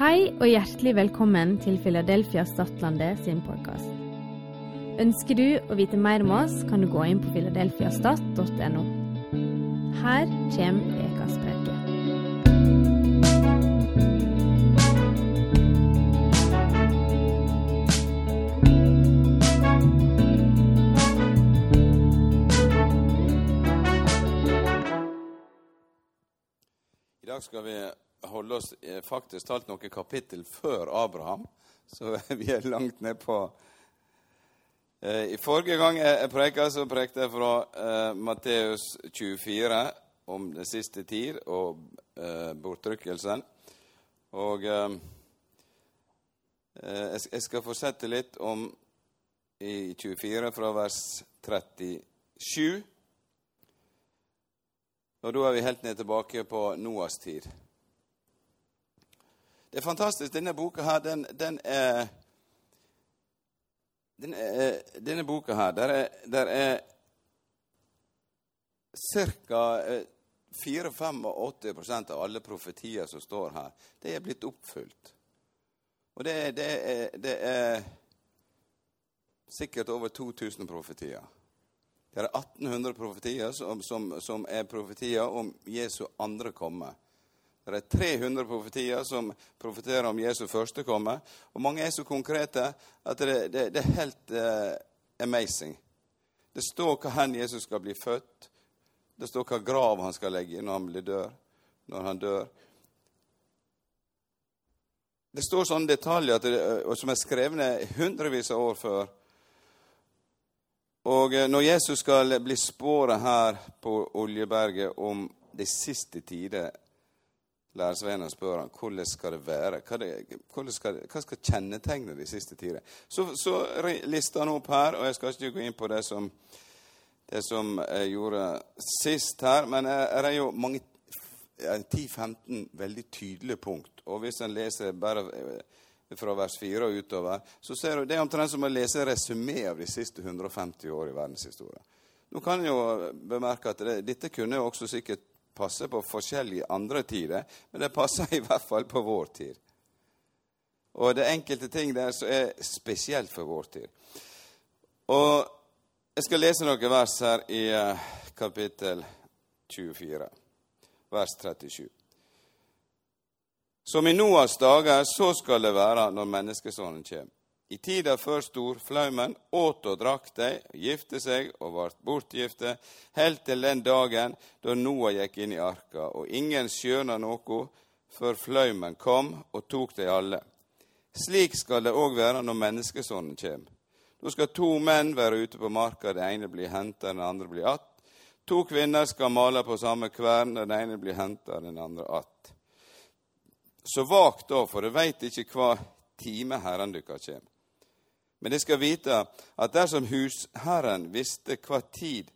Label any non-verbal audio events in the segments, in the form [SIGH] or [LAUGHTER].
Hei og hjertelig velkommen til Philadelphia Stadlandet sin podkast. Ønsker du å vite mer om oss, kan du gå inn på filadelfiastat.no. Her kommer ukas. I dag skal vi holde oss eh, faktisk talt noen kapittel før Abraham, så [LAUGHS] vi er langt ned på eh, I forrige gang jeg, preka, så prekte jeg fra eh, Matteus 24 om den siste tid og eh, bortrykkelsen. Og eh, eh, jeg skal fortsette litt om i 24 fra vers 37. Og da er vi helt ned tilbake på Noas tid. Det er fantastisk. Denne boka her, den, den er den Denne boka her, der er, er ca. 84 av alle profetier som står her, det er blitt oppfylt. Og det, det, er, det er sikkert over 2000 profetier. Det er 1800 profetier som, som, som, er profetier om Jesu andre komme. Det er 300 profetier som profeterer om Jesu første komme. Og mange er så konkrete at det, det, det er helt uh, amazing. Det står hva hen Jesus skal bli født. Det står hva grav han skal legge i når han blir dør, når han dør. Det står sånne detaljer det, som er skrevne hundrevis av år før. Og når Jesus skal bli spåret her på Oljeberget om de siste tider, læresveinene spør han hvordan skal det være, hva, det, skal, hva skal kjennetegne de siste tider. Så, så lister han opp her, og jeg skal ikke gå inn på det som, det som jeg gjorde sist her, men det er jo mange 10-15 veldig tydelige punkt. Og hvis en leser bare fra vers 4 og utover, så ser du det er omtrent som å lese resymé av de siste 150 år i verdenshistorien. Nå kan en jo bemerke at det, dette kunne jo også sikkert passe på forskjellige andre tider, men det passer i hvert fall på vår tid. Og det er enkelte ting der som er spesielt for vår tid. Og jeg skal lese noen vers her i kapittel 24, vers 37. Som i Noas dager, så skal det være når menneskesonen kommer. I tida før storflaumen åt og drakk de, gifte seg og ble bortgifte, helt til den dagen da Noah gikk inn i arka, og ingen skjøna noe før flaumen kom og tok de alle. Slik skal det òg være når menneskesonen kommer. Da skal to menn være ute på marka, den ene blir henta, den andre blir att. To kvinner skal male på samme kvern, den ene blir henta, den andre att. Så vak da, for du veit ikke hva time Herren dykkar kjem. Men de skal vite at dersom husherren visste hva tid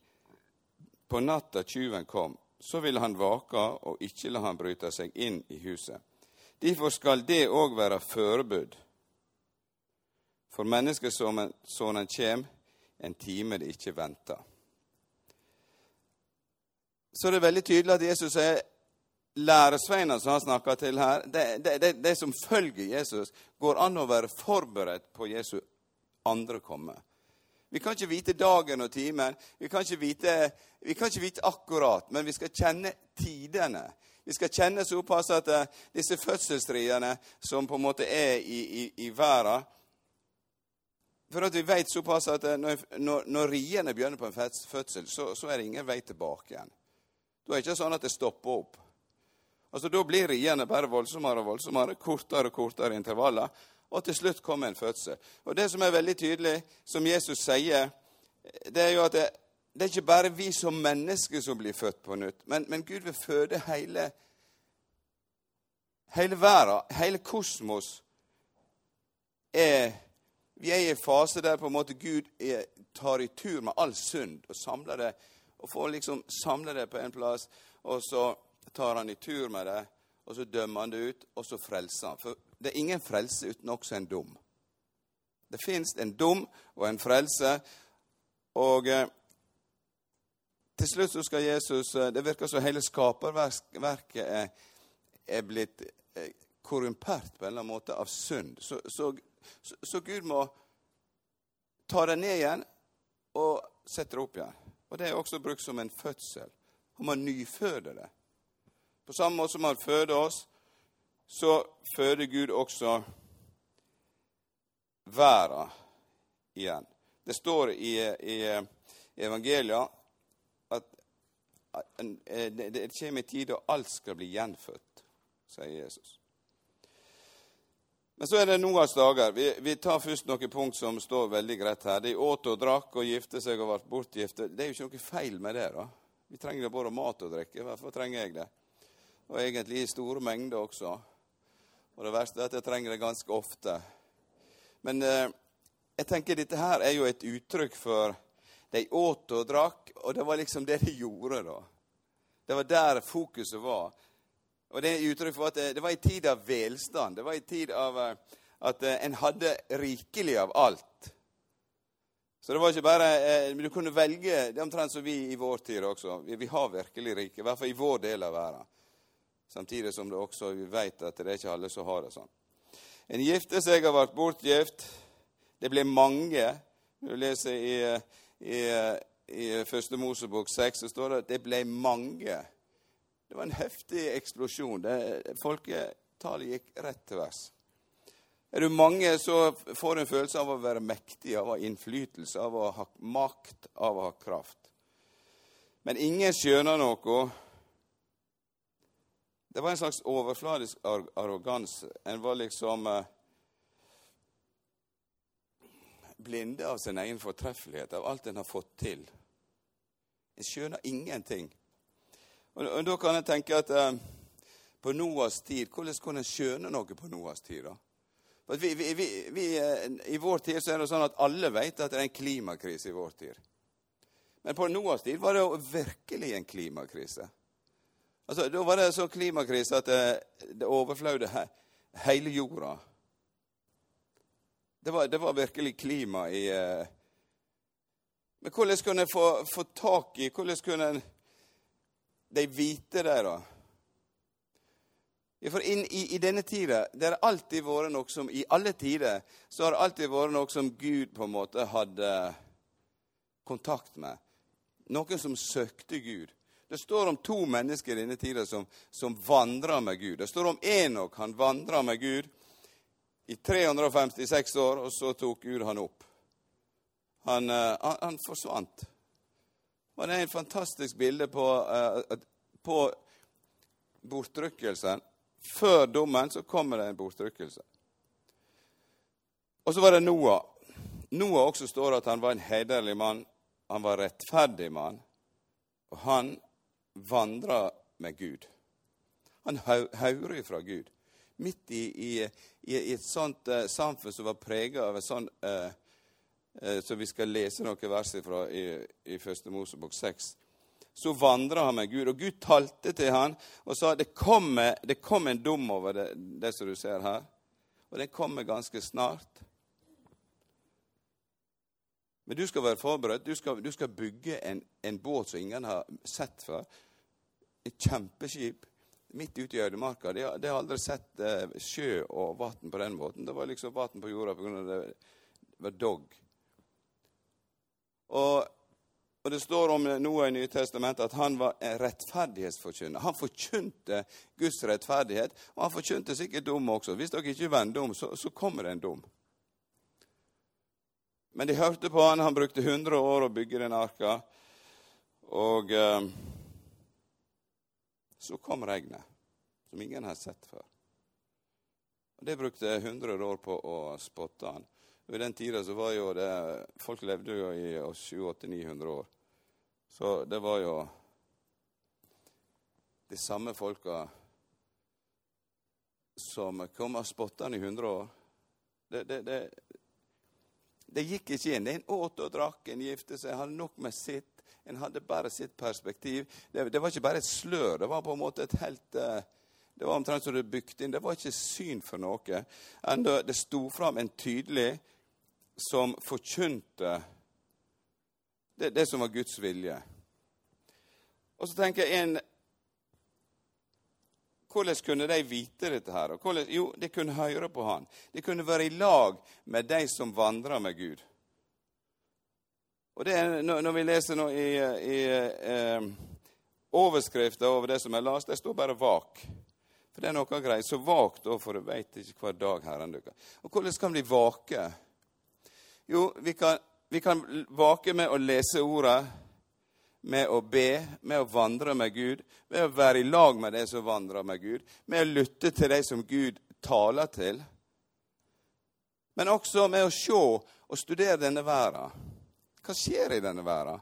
på natta tyven kom, så ville han vake og ikke la han bryte seg inn i huset. Derfor skal det òg være forbud For menneskesonen kjem en time de ikke venter. Så det er veldig tydelig at Jesus er læresveinene som han snakker til her, de som følger Jesus, går an å være forberedt på Jesu andre komme. Vi kan ikke vite dagen og timen, vi kan ikke vite, vi kan ikke vite akkurat, men vi skal kjenne tidene. Vi skal kjenne såpass at uh, disse fødselsriene som på en måte er i, i, i verden For at vi vet såpass at uh, når, når, når riene begynner på en fødsel, så, så er det ingen vei tilbake igjen. Da er det ikke sånn at det stopper opp. Altså, Da blir riene bare voldsommere og voldsommere, kortere og kortere intervaller. Og til slutt kom en fødsel. Og Det som er veldig tydelig, som Jesus sier, det er jo at det, det er ikke bare vi som mennesker som blir født på nytt, men, men Gud vil føde hele, hele verden, hele kosmos. Er, vi er i en fase der på en måte Gud er, tar i tur med all synd og samler det, og får liksom samle det på en plass. og så tar han i tur med det, og så dømmer han det ut, og så frelser han. For det er ingen frelse uten også en dom. Det fins en dom og en frelse. Og eh, til slutt så skal Jesus eh, Det virker som hele skaperverket er, er blitt eh, korrumpert på en eller annen måte av synd. Så, så, så, så Gud må ta det ned igjen og sette det opp igjen. Og Det er også brukt som en fødsel. Han må nyføde det. På samme måte som han føder oss, så føder Gud også verden igjen. Det står i, i, evangeliet at, at det, kommer en tid da alt skal bli gjenfødt, sier Jesus. Men så er det Noas dager. Vi, vi, tar først noen punkt som står veldig greit her. De åt og drakk og gifte seg og ble bortgifte. Det er jo ikke noe feil med det. da. Vi trenger både mat og drikke. I trenger jeg det. Og egentlig i store mengder også. Og det verste er at jeg trenger det ganske ofte. Men eh, jeg tenker dette her er jo et uttrykk for De åt og drakk, og det var liksom det de gjorde da. Det var der fokuset var. Og Det er uttrykk for at det, det var en tid av velstand. Det var en tid av eh, at eh, en hadde rikelig av alt. Så det var ikke bare eh, Du kunne velge Det er omtrent som vi i vår tid også. Vi har virkelig rike, i hvert fall i vår del av verden. Samtidig som det også, vi vet at det er ikke alle som har det sånn. En gifte seg og ble bortgift. Det ble mange. Du leser i, i, i Første Mosebok 6, så står det at det ble mange det var en heftig eksplosjon. Det, folketallet gikk rett til værs. Er du mange, så får du en følelse av å være mektig, av å ha innflytelse, av å ha makt, av å ha kraft. Men ingen skjønner noe. Det var en slags overfladisk arroganse. En var liksom eh, blinde av sin egen fortreffelighet, av alt en har fått til. En skjønner ingenting. Og, og Da kan jeg tenke at eh, på Noas tid Hvordan kunne en skjønne noe på Noas tid? da? Vi, vi, vi, eh, I vår tid så er det sånn at alle vet at det er en klimakrise i vår tid. Men på Noas tid var det jo virkelig en klimakrise. Altså, Da var det så klimakrise at det, det overflødde he, hele jorda. Det var, det var, virkelig klima i eh, Men hvordan kunne en få, få tak i Hvordan kunne en de hvite der, da. For inn, i, i, denne tida det har alltid vært noe som I alle tider så har det alltid vært noe som Gud på en måte hadde kontakt med. Noen som søkte Gud. Det står om to mennesker i denne tida som, som vandrer med Gud. Det står om Enok. Han vandra med Gud i 356 år, og så tok Gud han opp. Han, eh, han, han forsvant. Og det er en fantastisk bilde på, uh, på bortrykkelsen. Før dommen så kommer det en bortrykkelse. Og så var det Noah. Noah også står at han var en hederlig mann. Han var rettferdig mann. Og han vandra med Gud. Han hører fra Gud. Midt i, i, i, et sånt uh, samfunn som var prega av et sånt uh, uh, så vi skal lese noen vers fra i, i Første Mosebok 6. Så vandra han med Gud, og Gud talte til han og sa det kom, det kom en dom over det, det som du ser her. Og den kommer ganske snart. Men du skal være forberedt. Du skal, du skal bygge en, en, båt som ingen har sett før. Et kjempeskip midt ute i ødemarka. De, de, har aldri sett eh, sjø og vann på den måten. Det var liksom vann på jorda pga. det var dog. Og, og, det står om noe i Nye Testamentet at han var en rettferdighetsforkynner. Han forkynte Guds rettferdighet, og han forkynte sikkert dom også. Hvis dere ikke vender om, så, så kommer det en dom. Men de hørte på han. Han brukte 100 år å bygge den arka. Og eh, så kom regnet, som ingen har sett før. Og Det brukte 100 år på å spotte han. Og I den tida så var jo det Folk levde jo i 700-800-900 år. Så det var jo de samme folka som kom og spotta han i 100 år. Det, det, det, det, gikk ikke inn. En åt og drakk, en gifte seg, hadde nok med sitt. En hadde bare sitt perspektiv. Det, det, var ikke bare et slør. Det var på en måte et helt eh, Det var omtrent som det bygde inn. Det var ikke syn for noe. Enda det sto fram en tydelig som forkynte det, det, som var Guds vilje. Og så tenker jeg en hvordan kunne de vite dette her? Hvordan, jo, de kunne høre på han. De kunne være i lag med de som vandrer med Gud. Og det er, Når vi leser nå i, i eh, overskrifta over det som er lest, det står bare 'vak'. For det er noe greit. Så vak, da, for du veit ikke hver dag Herren dukker. Og hvordan kan vi vake? Jo, vi kan, vi kan vake med å lese ordet med å be, med å vandre med Gud, med å være i lag med de som vandrer med Gud, med å lytte til de som Gud taler til, men også med å se og studere denne verden. Hva skjer i denne verden?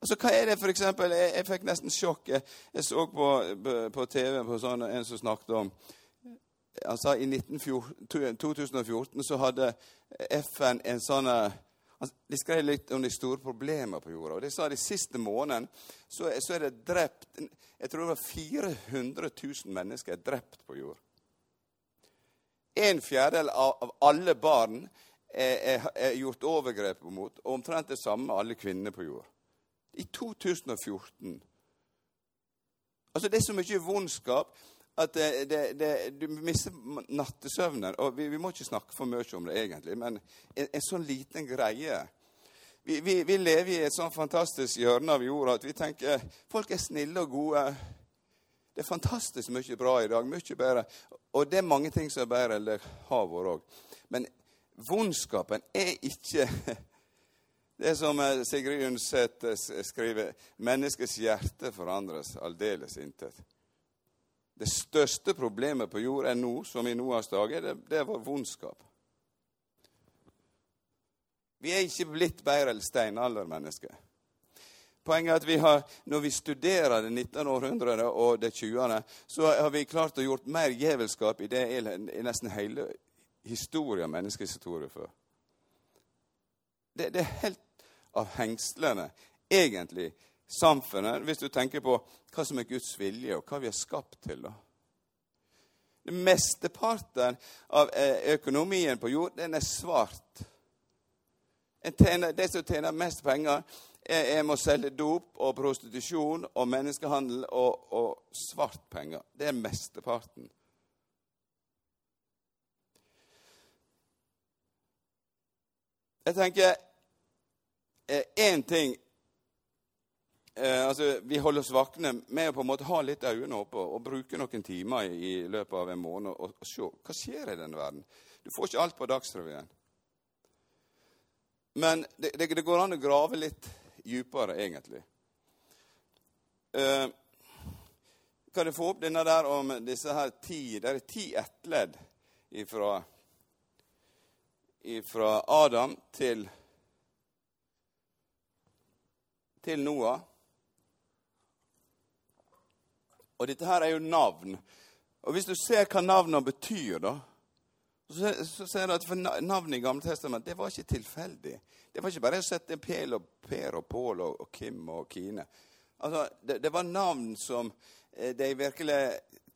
Altså, Hva er det, for eksempel? Jeg, jeg fikk nesten sjokk. Jeg, jeg så på, på, TV på sånn, en som snakket om Han sa i 1914, 2014 så hadde FN en sånn de skrev litt om de store problemene på jorda. og De sa de siste måneden så, så, er det drept Jeg tror det var 400 000 mennesker er drept på jord. En fjerdedel av, av alle barn er, er, er, gjort overgrep mot, og omtrent det samme alle kvinner på jord. I 2014. Altså, Det er så mye vondskap at det, det, det, du mister nattesøvnen. Og vi, vi, må ikke snakke for mye om det, egentlig, men en, en sånn liten greie vi, vi, vi, lever i et sånn fantastisk hjørne av jorda at vi tenker folk er snille og gode. Det er fantastisk mye bra i dag. Mye bedre. Og det er mange ting som er bedre enn det har vært òg. Men vondskapen er ikke [LAUGHS] Det som eh, Sigrid Undset skriver 'Menneskets hjerte forandres aldeles intet'. Det største problemet på jord er nå, som i Noas dager, det, det var vondskap. Vi er ikke blitt bedre eller steinaldermennesker. Poenget er at vi har, når vi studerer det 19. århundret og det 20., så har vi klart å gjort mer djevelskap i det i nesten hele historien menneskets historie før. Det, det, er helt av hengslene, egentlig, samfunnet, hvis du tenker på hva som er Guds vilje, og hva vi er skapt til. da. Mesteparten av eh, økonomien på jord, den er svart. Tjener, de som tjener mest penger, er, med å selge dop og prostitusjon og menneskehandel og, og svart penger. Det er mesteparten. Jeg tenker én eh, ting eh, altså, Vi holder oss våkne med å på en måte ha litt øynene oppe og bruke noen timer i, i løpet av en måned og, og, se hva skjer i denne verden. Du får ikke alt på Dagsrevyen. Men det, det, det går an å grave litt dypere, egentlig. Eh, kan du få opp denne der om disse her ti Det er ti ettledd ifra, ifra Adam til, til Noah. Og dette her er jo navn. Og hvis du ser hva navnene betyr, da, så, ser du at navnet i Gamle Testament, det var ikke tilfeldig. Det var ikke bare å sette Pel og Per og Pål og, og, Kim og Kine. Altså, det, det var navn som eh, de virkelig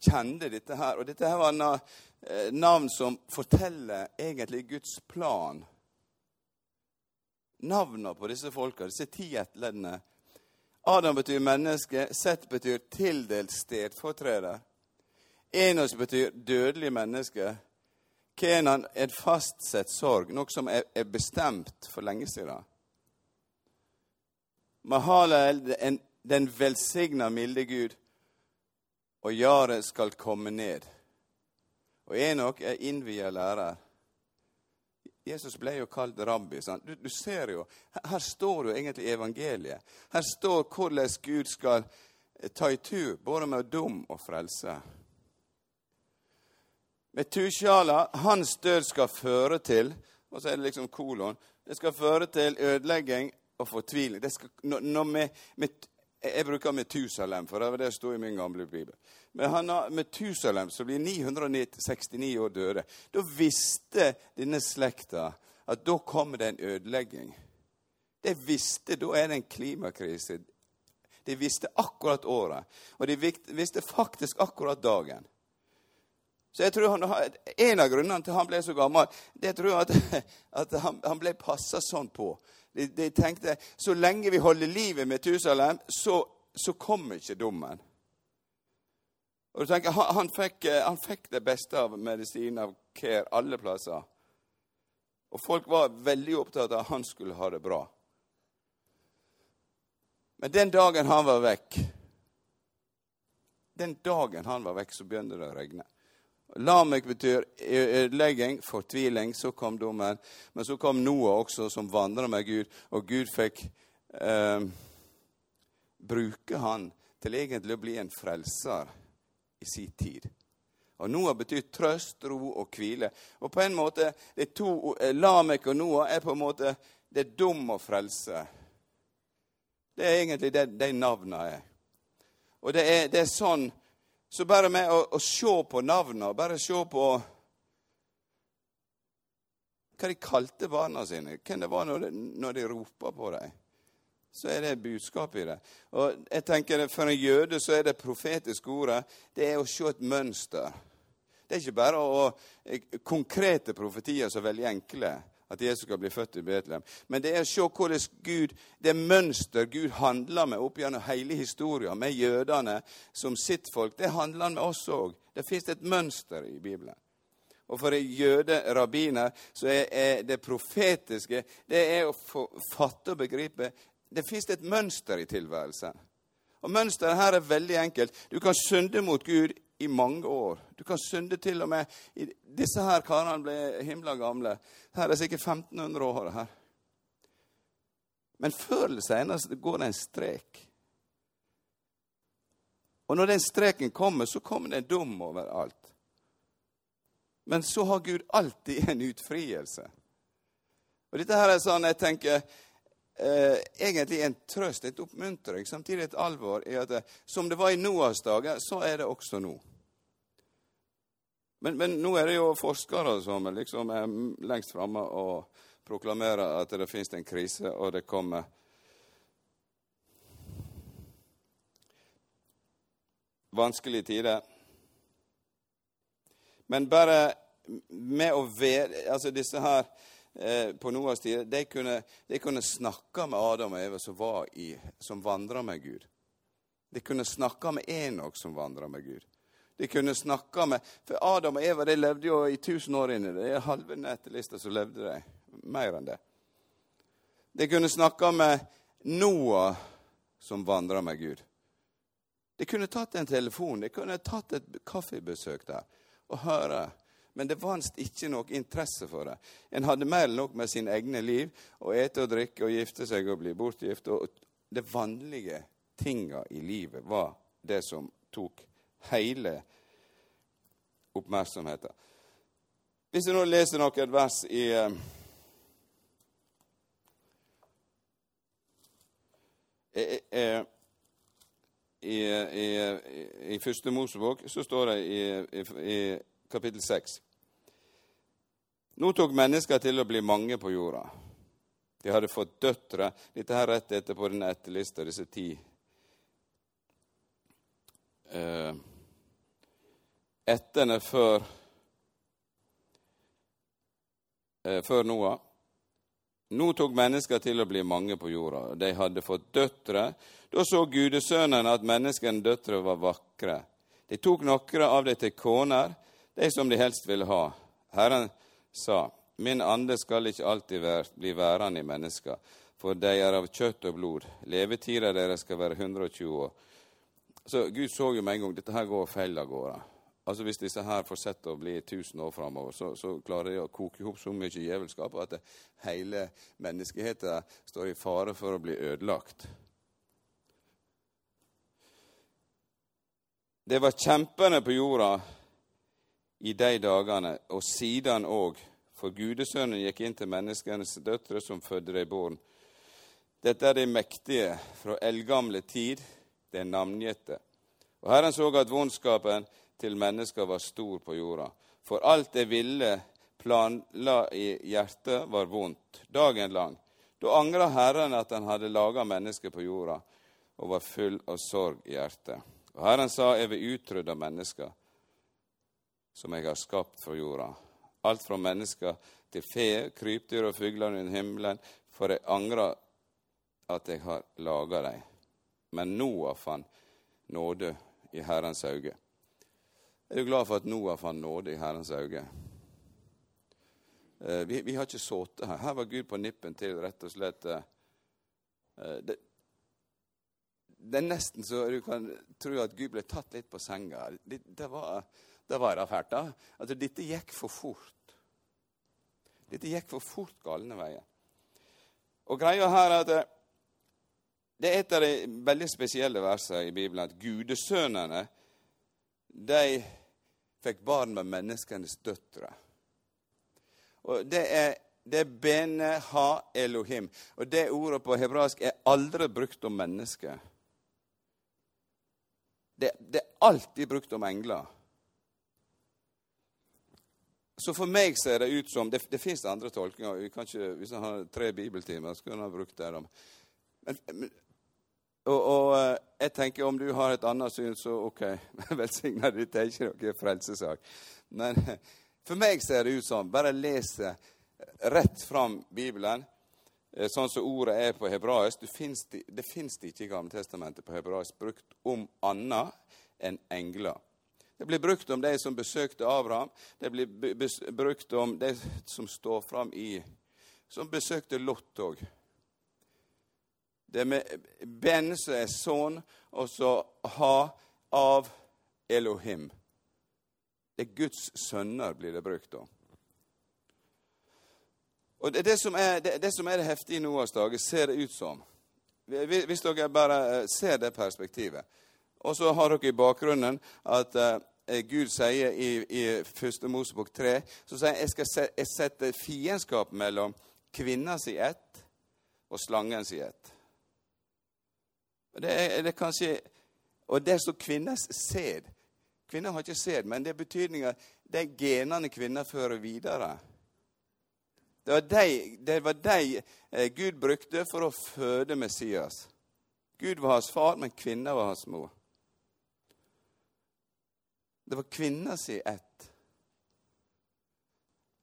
kjente dette her. Og dette her var eh, navn som forteller egentlig Guds plan. Navnene på disse folka, disse ti ettleddene, Adam betyr menneske, Sett betyr tildelt stedfortreder. Enos betyr dødelig menneske. Kenan er et fastsett sorg, noe som er, bestemt for lenge siden. Mahalael, den velsigna, milde Gud, og Jaret skal komme ned. Og Enok er innvia lærer. Jesus ble jo kalt rabbi. Du, du, ser jo, Her står jo egentlig evangeliet. Her står hvordan Gud skal eh, ta i tur både med dom og frelse. Med Metusjala, hans død skal føre til Og så er det liksom kolon. Det skal føre til ødelegging og fortviling. Skal, når, når med, med, jeg bruker Metusalem, for det var det som sto i min gamle bibel. Men han har Metusalem, som blir 969 år døde. Da visste denne slekta at da kommer det en ødelegging. De visste da er det en klimakrise. De visste akkurat året, og de visste faktisk akkurat dagen. Så jeg tror han, En av grunnene til han ble så gammel, det tror jeg at, [LAUGHS] at han, han, ble passa sånn på. De, de, tenkte så lenge vi holder livet med Tusalem, så, så kommer ikke dommen. Og du tenker, Han, fikk, eh, han fikk, det beste av medisin av care alle plasser. Og folk var veldig opptatt av at han skulle ha det bra. Men den dagen han var vekk, den dagen han var vekk, så begynte det å regne. Lamek betyr ødelegging, fortviling. Så kom dommen. Men så kom Noah også, som vandra med Gud, og Gud fikk eh, bruke han til egentlig å bli en frelser i sin tid. Og Noah betyr trøst, ro og hvile. Og på en måte, det to, eh, Lamek og Noah er på en måte det er dum og frelse. Det er egentlig det de navnene er. Og det er, det er sånn Så bare med å, å se på navnene, bare se på hva de kalte barna sine, hvem det var når de, når de ropa på dem, så er det budskapet i det. Og jeg tenker For en jøde så er det profetiske ordet det er å se et mønster. Det er ikke bare å, konkrete profetier som er veldig enkle at Jesus skal bli født i Betlehem. Men det er å se hvordan Gud, det mønster Gud handler med opp gjennom hele historien, med jødene som sitt folk, det handler han med oss òg. Det fins et mønster i Bibelen. Og for en jøde-rabbiner så er, det profetiske det er å fatte og begripe Det fins et mønster i tilværelsen. Og Mønsteret her er veldig enkelt. Du kan synde mot Gud i mange år. Du kan synde til og med Disse her karene ble himla gamle. Her er sikkert 1500 år. her. Men før eller senere går det en strek. Og når den streken kommer, så kommer det en dom overalt. Men så har Gud alltid en utfrielse. Og dette her er sånn jeg tenker eh, egentlig en trøst, et oppmuntring, samtidig et alvor i at eh, som det var i Noas dager, så er det også nå. Men, men, nå er det jo forskere som liksom er lengst framme og proklamerer at det finnes en krise, og det kommer vanskelige tider. Men bare med å være Altså disse her eh, på Noas tid, de kunne, de kunne snakke med Adam og Eva som, var som vandra med Gud. De kunne snakke med Enok som vandra med Gud. De kunne snakke med For Adam og Eva de levde jo i tusen år inni det. Det er halve nettelista som levde de. Mer enn det. De kunne snakke med Noah som vandra med Gud. De kunne tatt en telefon, de kunne tatt et kaffebesøk der og høre men det vanst ikke noe interesse for det. En hadde mer enn nok med sine egne liv, å ete og drikke og gifte seg og bli bortgift. Og det vanlige tinga i livet var det som tok hele oppmerksomheten. Hvis jeg nå leser noen vers i eh, eh, i, i, i, i Første Mosebok så står det i, i kapittel 6 nå tok mennesker til å bli mange på jorda. De hadde fått døtre. Dette her rett etterpå den etterlista, disse ti eh, Etterne før, eh, før Noah. Nå tok mennesker til å bli mange på jorda. De hadde fått døtre. Da så gudesønnene at menneskene døtre var vakre. De tok noen av dem til koner, de som de helst ville ha. Herren sa, Min ande skal ikke alltid bli værende i mennesker, for de er av kjøtt og blod. Levetida deres skal være 120 år. Så Gud så jo med en gang dette her går feil av gårde. Altså Hvis disse her fortsetter å bli 1000 år framover, så, så, klarer de å koke i hop så mye djevelskap at hele menneskeheten står i fare for å bli ødelagt. Det var kjempene på jorda i de dagene, og siden òg, for gudesønnen gikk inn til menneskenes døtre som fødte de born. Dette er de mektige fra eldgamle tid, det navngitte. Og Herren så at vondskapen til mennesker var stor på jorda. For alt det ville planla i hjertet, var vondt dagen lang. Da angra Herren at han hadde laga mennesker på jorda, og var full av sorg i hjertet. Og Herren sa, jeg vil utrydde mennesker som jeg har skapt fra jorda. Alt fra mennesker til fe, krypdyr og fugler under himmelen, for jeg angrer at jeg har laga dem. Men Noah fant nåde i Herrens øyne. Er du glad for at Noah fant nåde i Herrens øyne? Eh, vi, vi, har ikke sittet her. Her var Gud på nippen til rett og slett eh, eh, det, det, er nesten så du kan tro at Gud ble tatt litt på senga. Det, det var, det var fælt. da. Altså, dette gikk for fort. Dette gikk for fort galne veier. Og greia her er at det er et av de veldig spesielle versene i Bibelen at gudesønnene de fikk barn med menneskenes døtre. Og Det er, det bene ha elohim. Og Det ordet på hebraisk er aldri brukt om mennesker. Det, det, er alltid brukt om engler. Så for meg ser det ut som Det, det fins andre tolkninger. Vi kan ikke, hvis han har tre bibeltimer, så kunne han brukt det. Men, men, og, og, eh, jeg tenker om du har et annet syn, så OK, [LAUGHS] velsigna ditt Det er ikke noe frelsesak. Men [LAUGHS] for meg ser det ut som Bare lese rett fram Bibelen, eh, sånn som ordet er på hebraisk. Det fins ikke i Gammeltestamentet på hebraisk brukt om annet enn engler. Det blir brukt om de som besøkte Abraham. Det blir brukt om de som står fram i Som besøkte Lot òg. Det er med Ben som er sønn, og så ha av Elohim. Det er Guds sønner, blir det brukt om. Og det, det, som er, det, det, som er det heftige i Noas dager, ser det ut som Hvis dere bare eh, ser det perspektivet. Og så har dere i bakgrunnen at uh, Gud sier i, i 1. Mosebok 3 så sier han, jeg skal sette fiendskap mellom kvinna si ett og slangen si ett. Det er, det er kanskje, og det står kvinners sæd. Kvinner har ikke sæd, men det er betydninga de genene kvinner fører videre. Det var de, det var de eh, Gud brukte for å føde Messias. Gud var hans far, men kvinner var hans mor. Det var kvinna si ett.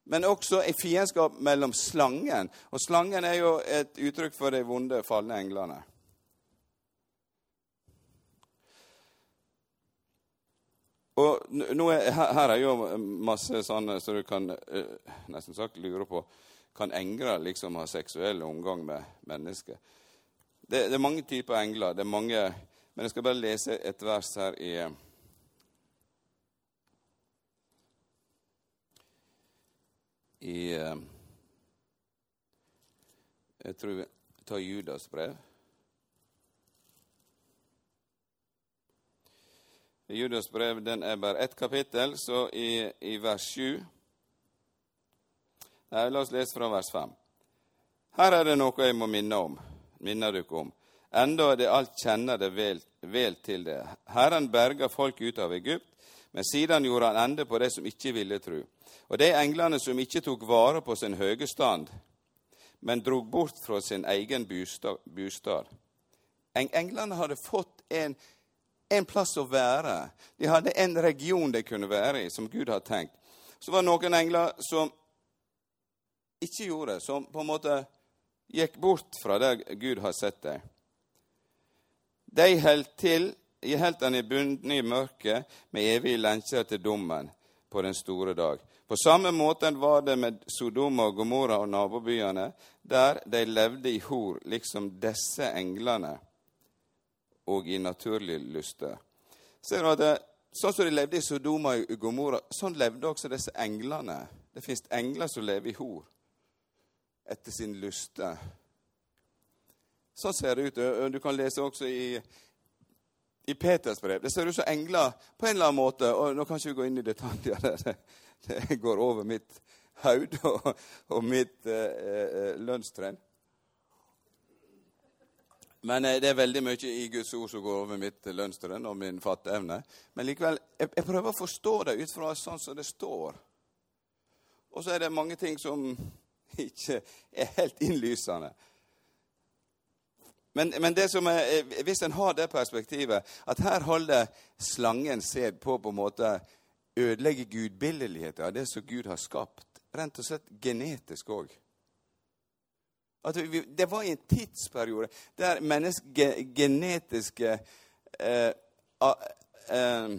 Men også et fiendskap mellom slangen. Og slangen er jo et uttrykk for de vonde, falne englene. Og er, her, er jo masse sånne så du kan eh, nesten sagt lure på Kan engler liksom ha seksuell omgang med mennesker? Det, det, er mange typer engler. det er mange, Men jeg skal bare lese et vers her i I eh, Jeg tror vi tar Judas brev. Judas brev den er bare ett kapittel, så i, i vers 7 Nei, La oss lese fra vers 5. Her er det noe jeg må minne om, minner dere om. Enda er det alt kjenner det vel, vel til det. Herren berga folk ut av Egypt, men siden gjorde han ende på det som ikke ville tro. Og de englene som ikke tok vare på sin høge stand, men drog bort fra sin egen bostad. Englene hadde fått en en plass å være. De hadde en region de kunne være i, som Gud hadde tenkt. Så var det noen engler som ikke gjorde det, som på en måte gikk bort fra det Gud har sett dem. De holdt til i heltene bundne i mørket med evige lenser til dommen på den store dag. På samme måte var det med Sodoma og Gomorra og nabobyene, der de levde i hor, liksom disse englene og i naturlige lyster. Ser du at det, Sånn som de levde i Sodoma og Gomorra, sånn levde også disse englene. Det fins engler som lever i hor etter sin lyste. Sånn ser det ut. Du kan lese også i, i Peters brev. Det ser ut som engler på en eller annen måte. og Nå kan ikke vi gå inn i detaljer. [LAUGHS] Det, det går over mitt hode og, og mitt eh, lønnstrend. Men eh, det er veldig mye i Guds ord som går over mitt lønnstrend og min fatteevne. Men likevel, jeg, jeg, prøver å forstå det ut fra sånn som det står. Og så er det mange ting som [LAUGHS] ikke er helt innlysende. Men, men er, eh, hvis en har det perspektivet, at her holder slangen sæd på på en måte ødelegge gudbilledligheten av det som Gud har skapt, rent og slett genetisk òg. Det var i en tidsperiode der menneske, genetiske eh, eh,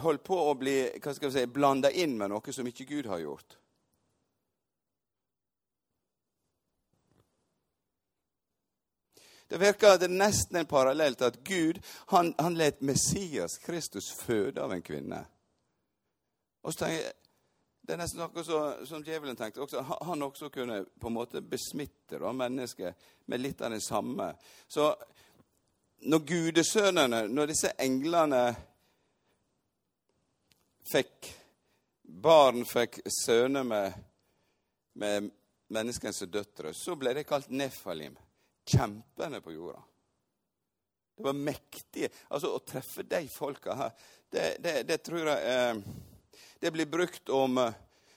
holder på å bli hva si, blanda inn med noe som ikke Gud har gjort. Det virker det er nesten en parallell til at Gud han, han let Messias, Kristus, føde av en kvinne. Og så tenker jeg, Det er nesten noe så, som djevelen tenkte. Også, han også kunne på en måte besmitte da, mennesket med litt av det samme. Så når gudesønnene, når disse englene fikk barn, fikk sønner med, med menneskenes døtre, så ble det kalt nefalim kjempene på jorda. Det var mektige Altså, å treffe de folka her, det, det, det tror jeg eh, Det blir brukt om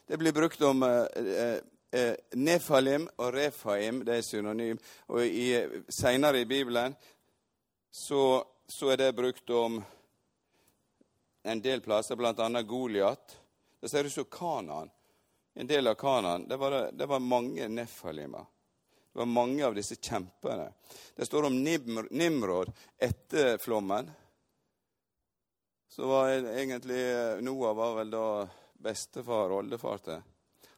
Det blir brukt om eh, eh, Nefalim og Refaim, det er synonym. Og seinere i Bibelen så, så, er det brukt om en del plasser, bl.a. Goliat. Det ser ut som Kanan. En del av Kanan. Det var, det var mange nefalimer. Det var mange av disse kjempene. Det står om Nimrod etter flommen. Så var egentlig Noah var vel da bestefar, oldefar til.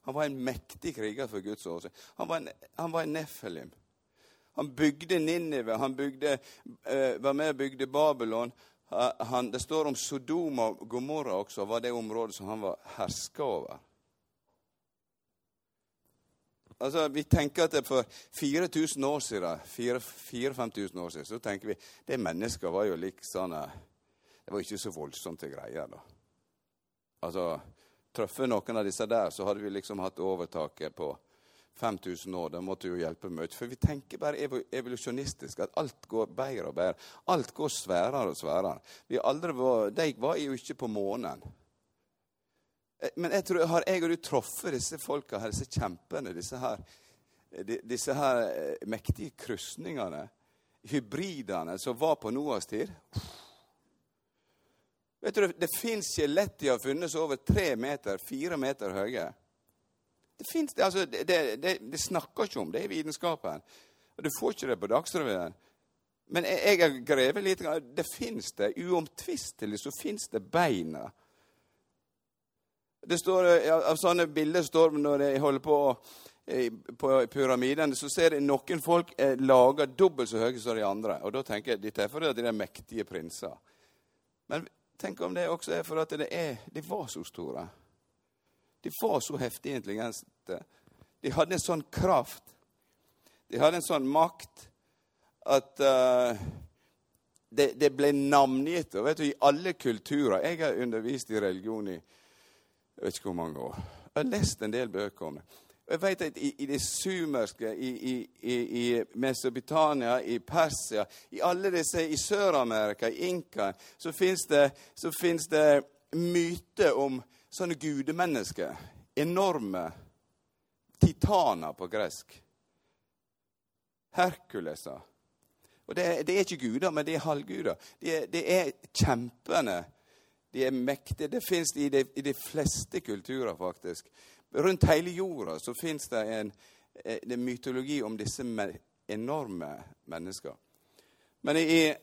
Han var en mektig kriger for Guds åsyn. Han, var en, han var en nefelim. Han bygde Ninive, han bygde, eh, var med og bygde Babylon. Han, det står om Sodoma og Gomorra også, var det området som han var herska over. Altså, Vi tenker at det for 4000 år siden, 4000-5000 år siden så tenker vi det mennesket var jo eh, Det var ikke så voldsomt til greier. da. Altså, Treffe noen av disse der, så hadde vi liksom hatt overtaket på 5000 år. Det måtte jo hjelpe mye. For vi tenker bare evolusjonistisk, at alt går bedre og bedre. Alt går sværere og sværere. De var jo ikke på månen. Eh, men jeg tror, har jeg og du truffet disse folka, disse kjempene, disse her, eh, disse her eh, mektige krysningene, hybridene som var på Noas tid? Vet du, Det fins skjelett de har funnet som over tre meter, fire meter høye. Det fins det, altså, det, det, det, snakker ikke om det i vitenskapen. Du får ikke det på Dagsrevyen. Men jeg, har grevet litt. Det fins det. Uomtvistelig så fins det beina det står, eh, Av sånne bilder står det når jeg holder på eh, på pyramiden, så ser jeg noen folk er laga dobbelt så høye som de andre. Og da tenker jeg dette er fordi de er mektige prinser. Men tenk om det også er fordi det er, de var så store. De var så heftig intelligente. De hadde en sånn kraft. De hadde en sånn makt at uh, det, det, ble navngitt. Og vet du, I alle kulturer Jeg har undervist i religion i jeg vet ikke hvor mange år. Jeg har lest en del bøker om det. Jeg vet at i, i det sumerske, i, i, i, Mesopotamia, i Persia, i alle disse, i Sør-Amerika, i Inka, så fins det, det myter om sånne gudemennesker. Enorme titaner på gresk. Herkuleser. Og det, det, er ikke guder, men det er halvguder. Det, det er kjempene de er mektige. Det fins i, i, de fleste kulturer, faktisk. Rundt hele jorda så fins det en, en eh, mytologi om disse enorme mennesker. Men i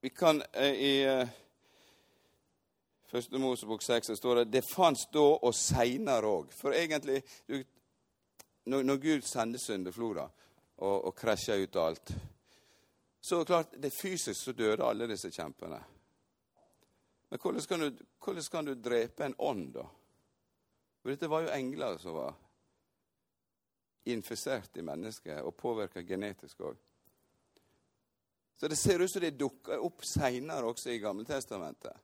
Vi kan eh, i eh, Første Mosebok 6 så står det det fantes da og seinere òg. For egentlig når, Gud sendte syndefloda og, og krasja ut alt, så klart det fysisk så døde alle disse kjempene. Men hvordan kan, du, hvordan kan du drepe en ånd, da? For dette var jo engler som var infisert i mennesket og påvirka genetisk òg. Så det ser ut som det dukker opp seinere også i Gammeltestamentet.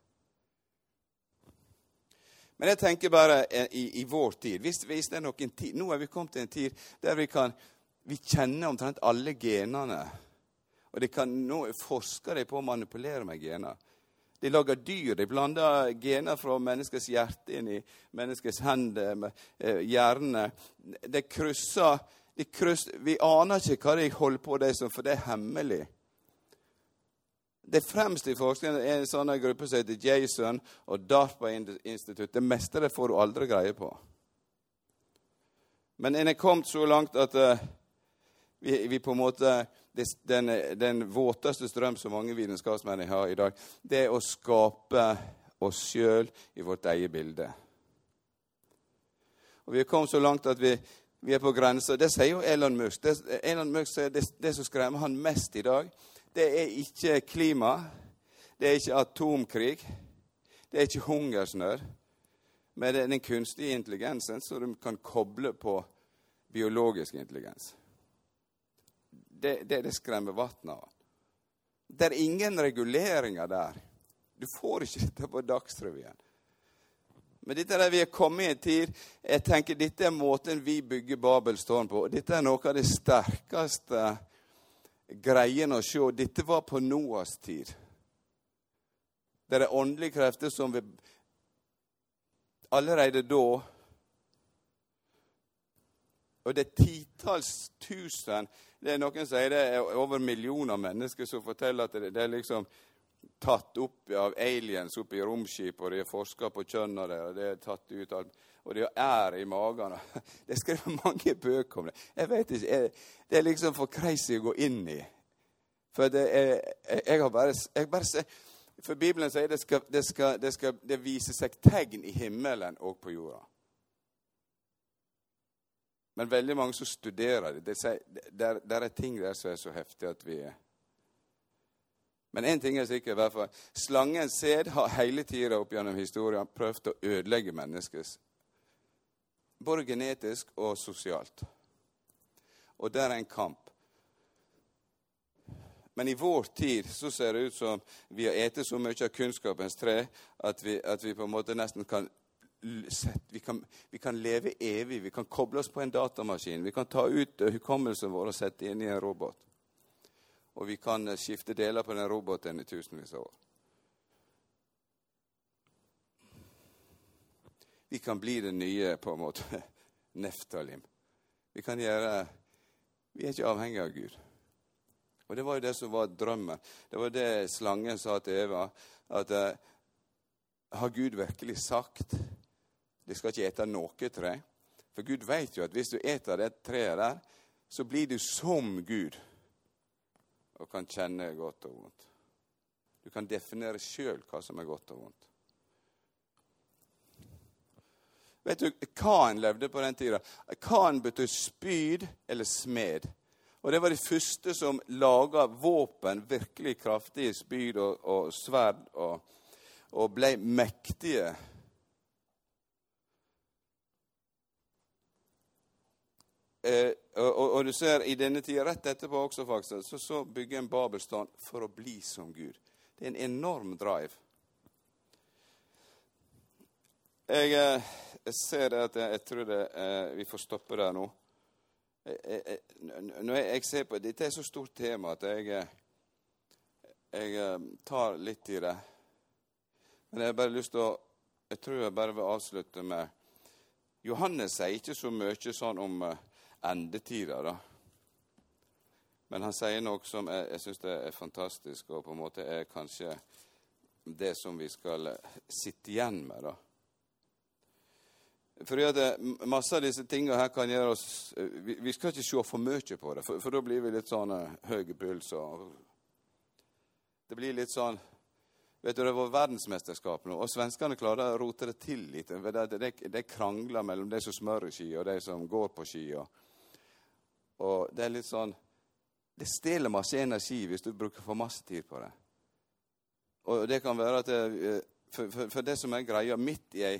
Men jeg tenker bare i, i vår tid. Hvis, hvis, det er noen tid Nå er vi kommet til en tid der vi kan vi kjenner omtrent alle genene. Og kan, nå forsker de på å manipulere med gener. De lager dyr. De blander gener fra menneskets hjerte inn i menneskets hender, med eh, hjerne. De krysser, de krysser Vi aner ikke hva de holder på med, for det er hemmelig. Det fremste i forskningen er en sånn gruppe som heter Jason og DARPA-institutt. Det meste det får du aldri greie på. Men en er kommet så langt at uh, vi, vi, på en måte den, den våteste strøm som mange vitenskapsmenn har i dag, det er å skape oss sjøl i vårt eget bilde. Og Vi er kommet så langt at vi, vi er på grensa. Det sier jo Elon Musk. Det, Elon Musk sier det, det som skremmer han mest i dag, det er ikke klima, det er ikke atomkrig, det er ikke hungersnød. Men det er den kunstige intelligensen som de kan koble på biologisk intelligens. Det, det, det skremmer vannet av. Det er ingen reguleringer der. Du får ikke dette på Dagsrevyen. Men dette er der vi er kommet i en tid jeg tenker Dette er måten vi bygger Babelstårn på. på. Dette er noe av det sterkeste greiene å se. Dette var på Noas tid. Det er åndelige krefter som vi Allerede da Og det er titalls tusen det er Noen sier det er over millioner mennesker som forteller at det, er liksom tatt opp av aliens opp i romskip, og de har forska på kjønna deres, det er tatt ut alt, og de har ær i magen. [LAUGHS] Det er skrevet mange bøker om det. Jeg vet ikke, jeg, Det er liksom for crazy å gå inn i. For det er, jeg, jeg har bare, jeg bare For Bibelen sier det skal, det skal, det skal det vise seg tegn i himmelen og på jorda. Men veldig mange som studerer det, det, er ting der som er så heftige at vi er men én ting er sikkert, i hvert fall. Slangens sæd har hele tida opp gjennom historien prøvd å ødelegge mennesket. Både genetisk og sosialt. Og der er en kamp. Men i vår tid så ser det ut som vi har spist så mye av kunnskapens tre at vi, at vi på en måte nesten kan vi kan, vi kan, leve evig. Vi kan koble oss på en datamaskin. Vi kan ta ut hukommelsen vår og sette inn i en robot og vi kan eh, skifte deler på den roboten i tusenvis av år. Vi kan bli det nye på en måte [LAUGHS] Neftalim. Vi kan gjøre Vi er ikke avhengige av Gud. Og Det var jo det som var drømmen. Det var det slangen sa til Eva. At uh, har Gud virkelig sagt de skal ikke ete noe tre? For Gud vet jo at hvis du eter det treet der, så blir du som Gud og kan kjenne godt og vondt. Du kan definere sjøl hva som er godt og vondt. Vet du, Kain levde på den tida. Kain betyr spyd eller smed. Og Det var de første som laga våpen, virkelig kraftige spyd og, og sverd, og, og ble mektige Eh, og, og, du ser i denne tida, rett etterpå også, faktisk, så, så bygger en Babelstand for å bli som Gud. Det er en enorm drive. Jeg, eh, jeg ser at jeg, jeg tror det, eh, vi får stoppe der nå. Jeg, jeg, når jeg, ser på Dette er så stort tema at jeg, tar litt i det. Men jeg har bare lyst til å Jeg tror jeg bare vil avslutte med Johannes sier ikke så mye sånn om endetida, da. Men han sier noe som jeg, jeg syns er fantastisk, og på en måte er kanskje det som vi skal sitte igjen med, da. Fordi at eh, Masse av disse tingene her kan gjøre oss Vi, vi skal ikke se for mye på det, for, for da blir vi litt sånn uh, høy puls. og Det blir litt sånn Vet du, Det var verdensmesterskap nå, og svenskene klarer å rote det til litt. Det, det, det krangler mellom de som smører ski, og de som går på ski. og og det er litt sånn Det stjeler masse energi hvis du bruker for masse tid på det. Og det kan være at det, eh, for, for, for, det som er greia midt i ei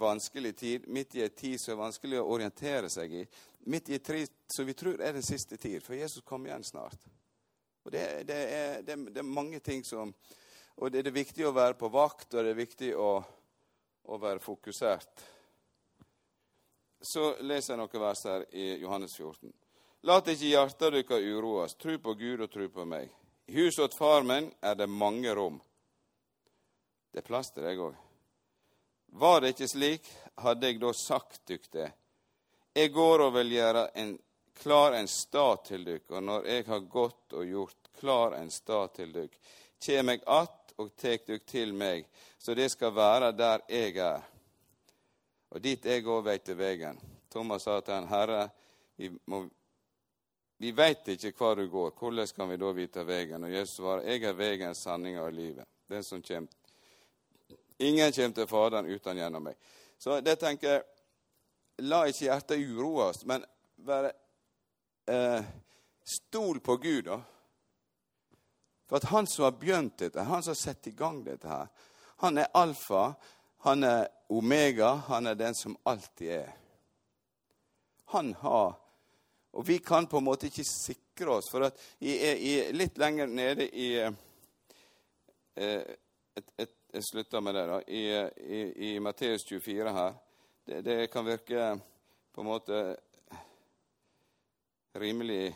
vanskelig tid, midt i ei tid som er vanskelig å orientere seg i, midt i ei tid som vi tror er den siste tid, for Jesus kommer igjen snart. Og det, det, er, det, er, mange ting som Og det er viktig å være på vakt, og det er viktig å, å være fokusert. Så leser jeg noen vers her i Johannes 14. Lat ikke hjertet deres uroes. Tru på Gud og tru på meg. I huset åt far min er det mange rom. Det er plass til deg òg. Var det ikke slik, hadde jeg da sagt dykk det. Jeg går og vil gjøre en, klar en stad til dykk, og når jeg har gått og gjort klar en stad til dykk, kjem eg att og tek dykk til meg, så det skal være der eg er. Og dit eg òg veit vegen. Thomas sa til han, Herre, vi må vi veit ikke hvor du går, hvordan kan vi da vite vegen? Og Jesus svarer, jeg er vegen, sanninga og livet. Den som kjem. Ingen kjem til Faderen uten gjennom meg. Så det tenker jeg La ikke hjertet uroes, men være eh, Stol på Gud, da. For at han som har begynt dette, han som har satt i gang dette her, han er alfa, han er omega, han er den som alltid er. Han har Og vi kan på en måte ikke sikre oss, for at i, i, litt lenger nede i eh, et, et, Jeg slutter med det, da. I, i Matteus 24 her. Det, det kan virke på en måte rimelig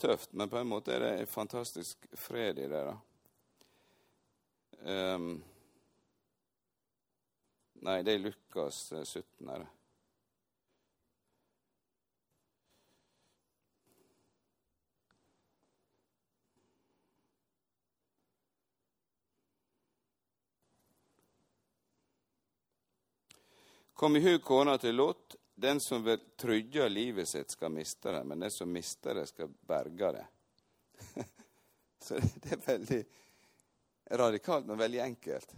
tøft, men på en måte er det en fantastisk fred i det. da. Um, nei, det er Lukas 17. Eh, er det. Kom i hu kona til Lot. Den som vil trygge livet sitt, skal miste det, men den som mister det, skal berge det. [LAUGHS] Så det er veldig radikalt, men veldig enkelt.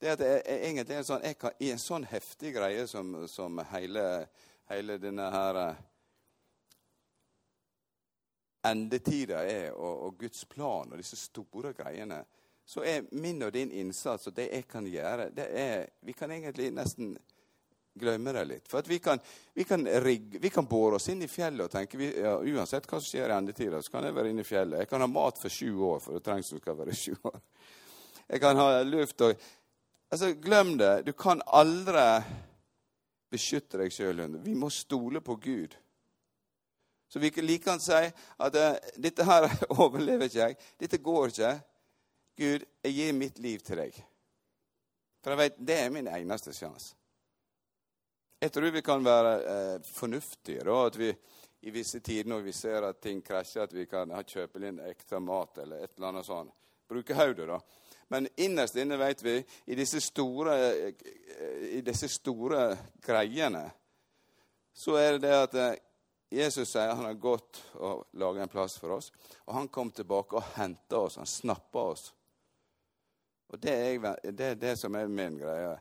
Det at jeg, jeg, egentlig er sånn, kan, I en sånn heftig greie som, som hele, hele, denne her eh, endetida er, og, og Guds plan og disse store greiene så er min og din innsats og det jeg kan gjøre det er, Vi kan egentlig nesten glemme det litt. For vi kan, vi, kan rigge, vi, kan, bore oss inn i fjellet og tenke ja, uansett hva som skjer i endetida, så kan jeg være inne i fjellet. Jeg kan ha mat for sju år, for det trengs som skal være sju år. Jeg kan ha luft og Altså, glem det. Du kan aldri beskytte deg sjøl. Vi må stole på Gud. Så vi like si at uh, dette her [LAUGHS] overlever ikke jeg. Dette går ikke. Gud, jeg gir mitt liv til deg. For jeg vet, det er min eneste sjanse. Jeg tror vi kan være eh, fornuftige. da, at vi i visse tider når vi ser at ting krasjer, at vi kan ha kjøpe inn ekte mat eller et eller annet sånt. Bruke hodet, da. Men innerst inne vet vi, i disse store, eh, i disse store greiene, så er det det at eh, Jesus sier han har gått og laget en plass for oss. Og han kom tilbake og henta oss. Han snappa oss. Og det er, det er, det som er min greie.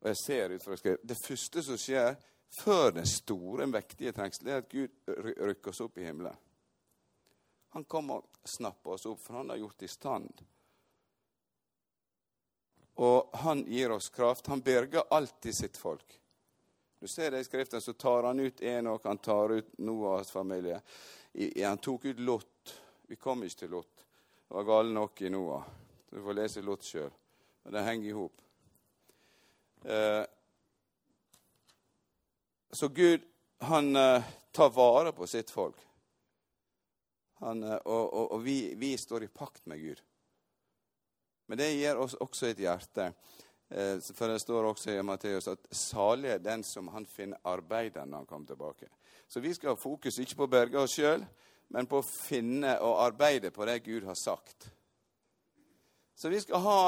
Og jeg ser ut fra skrevet, Det første som skjer før den store, mektige trengselen, er at Gud rykker oss opp i himmelen. Han kommer og snapper oss opp, for han har gjort i stand. Og han gir oss kraft. Han berger alltid sitt folk. Du ser det i Skriften, så tar han ut Enok, han tar ut Noahs familie. I, han tok ut Lot. Vi kom ikke til Lot. Det var gale nok i Noah. Så du får lese Lot sjøl. Det henger i hop. Eh, så Gud, han eh, tar vare på sitt folk. Han, eh, og, og, og vi, vi, står i pakt med Gud. Men det gir oss også et hjerte. For det står også i Matteus at salig er den som han finner arbeider når han kommer tilbake. Så vi skal ha fokus ikke på å berge oss sjøl, men på å finne og arbeide på det Gud har sagt. Så vi skal ha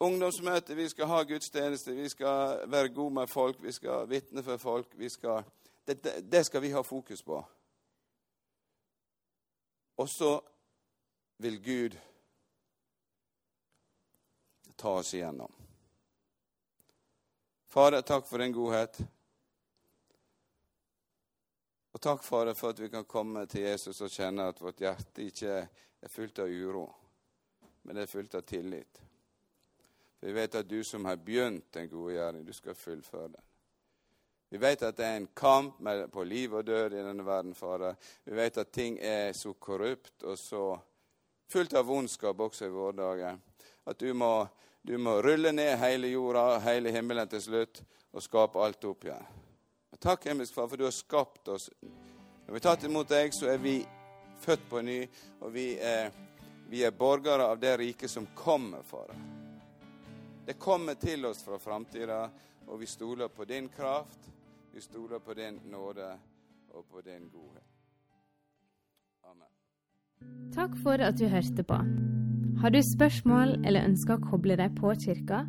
ungdomsmøte, vi skal ha gudstjeneste, vi skal være gode med folk, vi skal vitne for folk. Skal, det, det, det skal vi ha fokus på. Og så vil Gud ta oss igjennom. Fader, takk for din godhet. Og takk, Fader, for at vi kan komme til Jesus og kjenne at vårt hjerte ikke er fullt av uro men det er fullt av tillit. For Vi vet at du som har begynt den gode gjerning, du skal fullføre den. Vi vet at det er en kamp på liv og død i denne verden, Fader. Vi vet at ting er så korrupt og så fullt av vondskap også i våre dager. At du må, du må rulle ned hele jorda, og hele himmelen til slutt, og skape alt opp igjen. Takk, himmelsk Far, for du har skapt oss. Når vi har tatt imot deg, så er vi født på ny, og vi er vi er borgere av det riket som kommer, Far. Det kommer til oss fra framtida, og vi stoler på din kraft, vi stoler på din nåde og på din godhet. Amen. Takk for at du hørte på. Har du spørsmål eller ønsker å koble deg på kirka,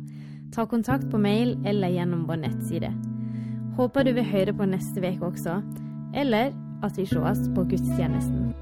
ta kontakt på mail eller gjennom vår nettside. Håper du vil høre på neste uke også, eller at vi sees på gudstjenesten.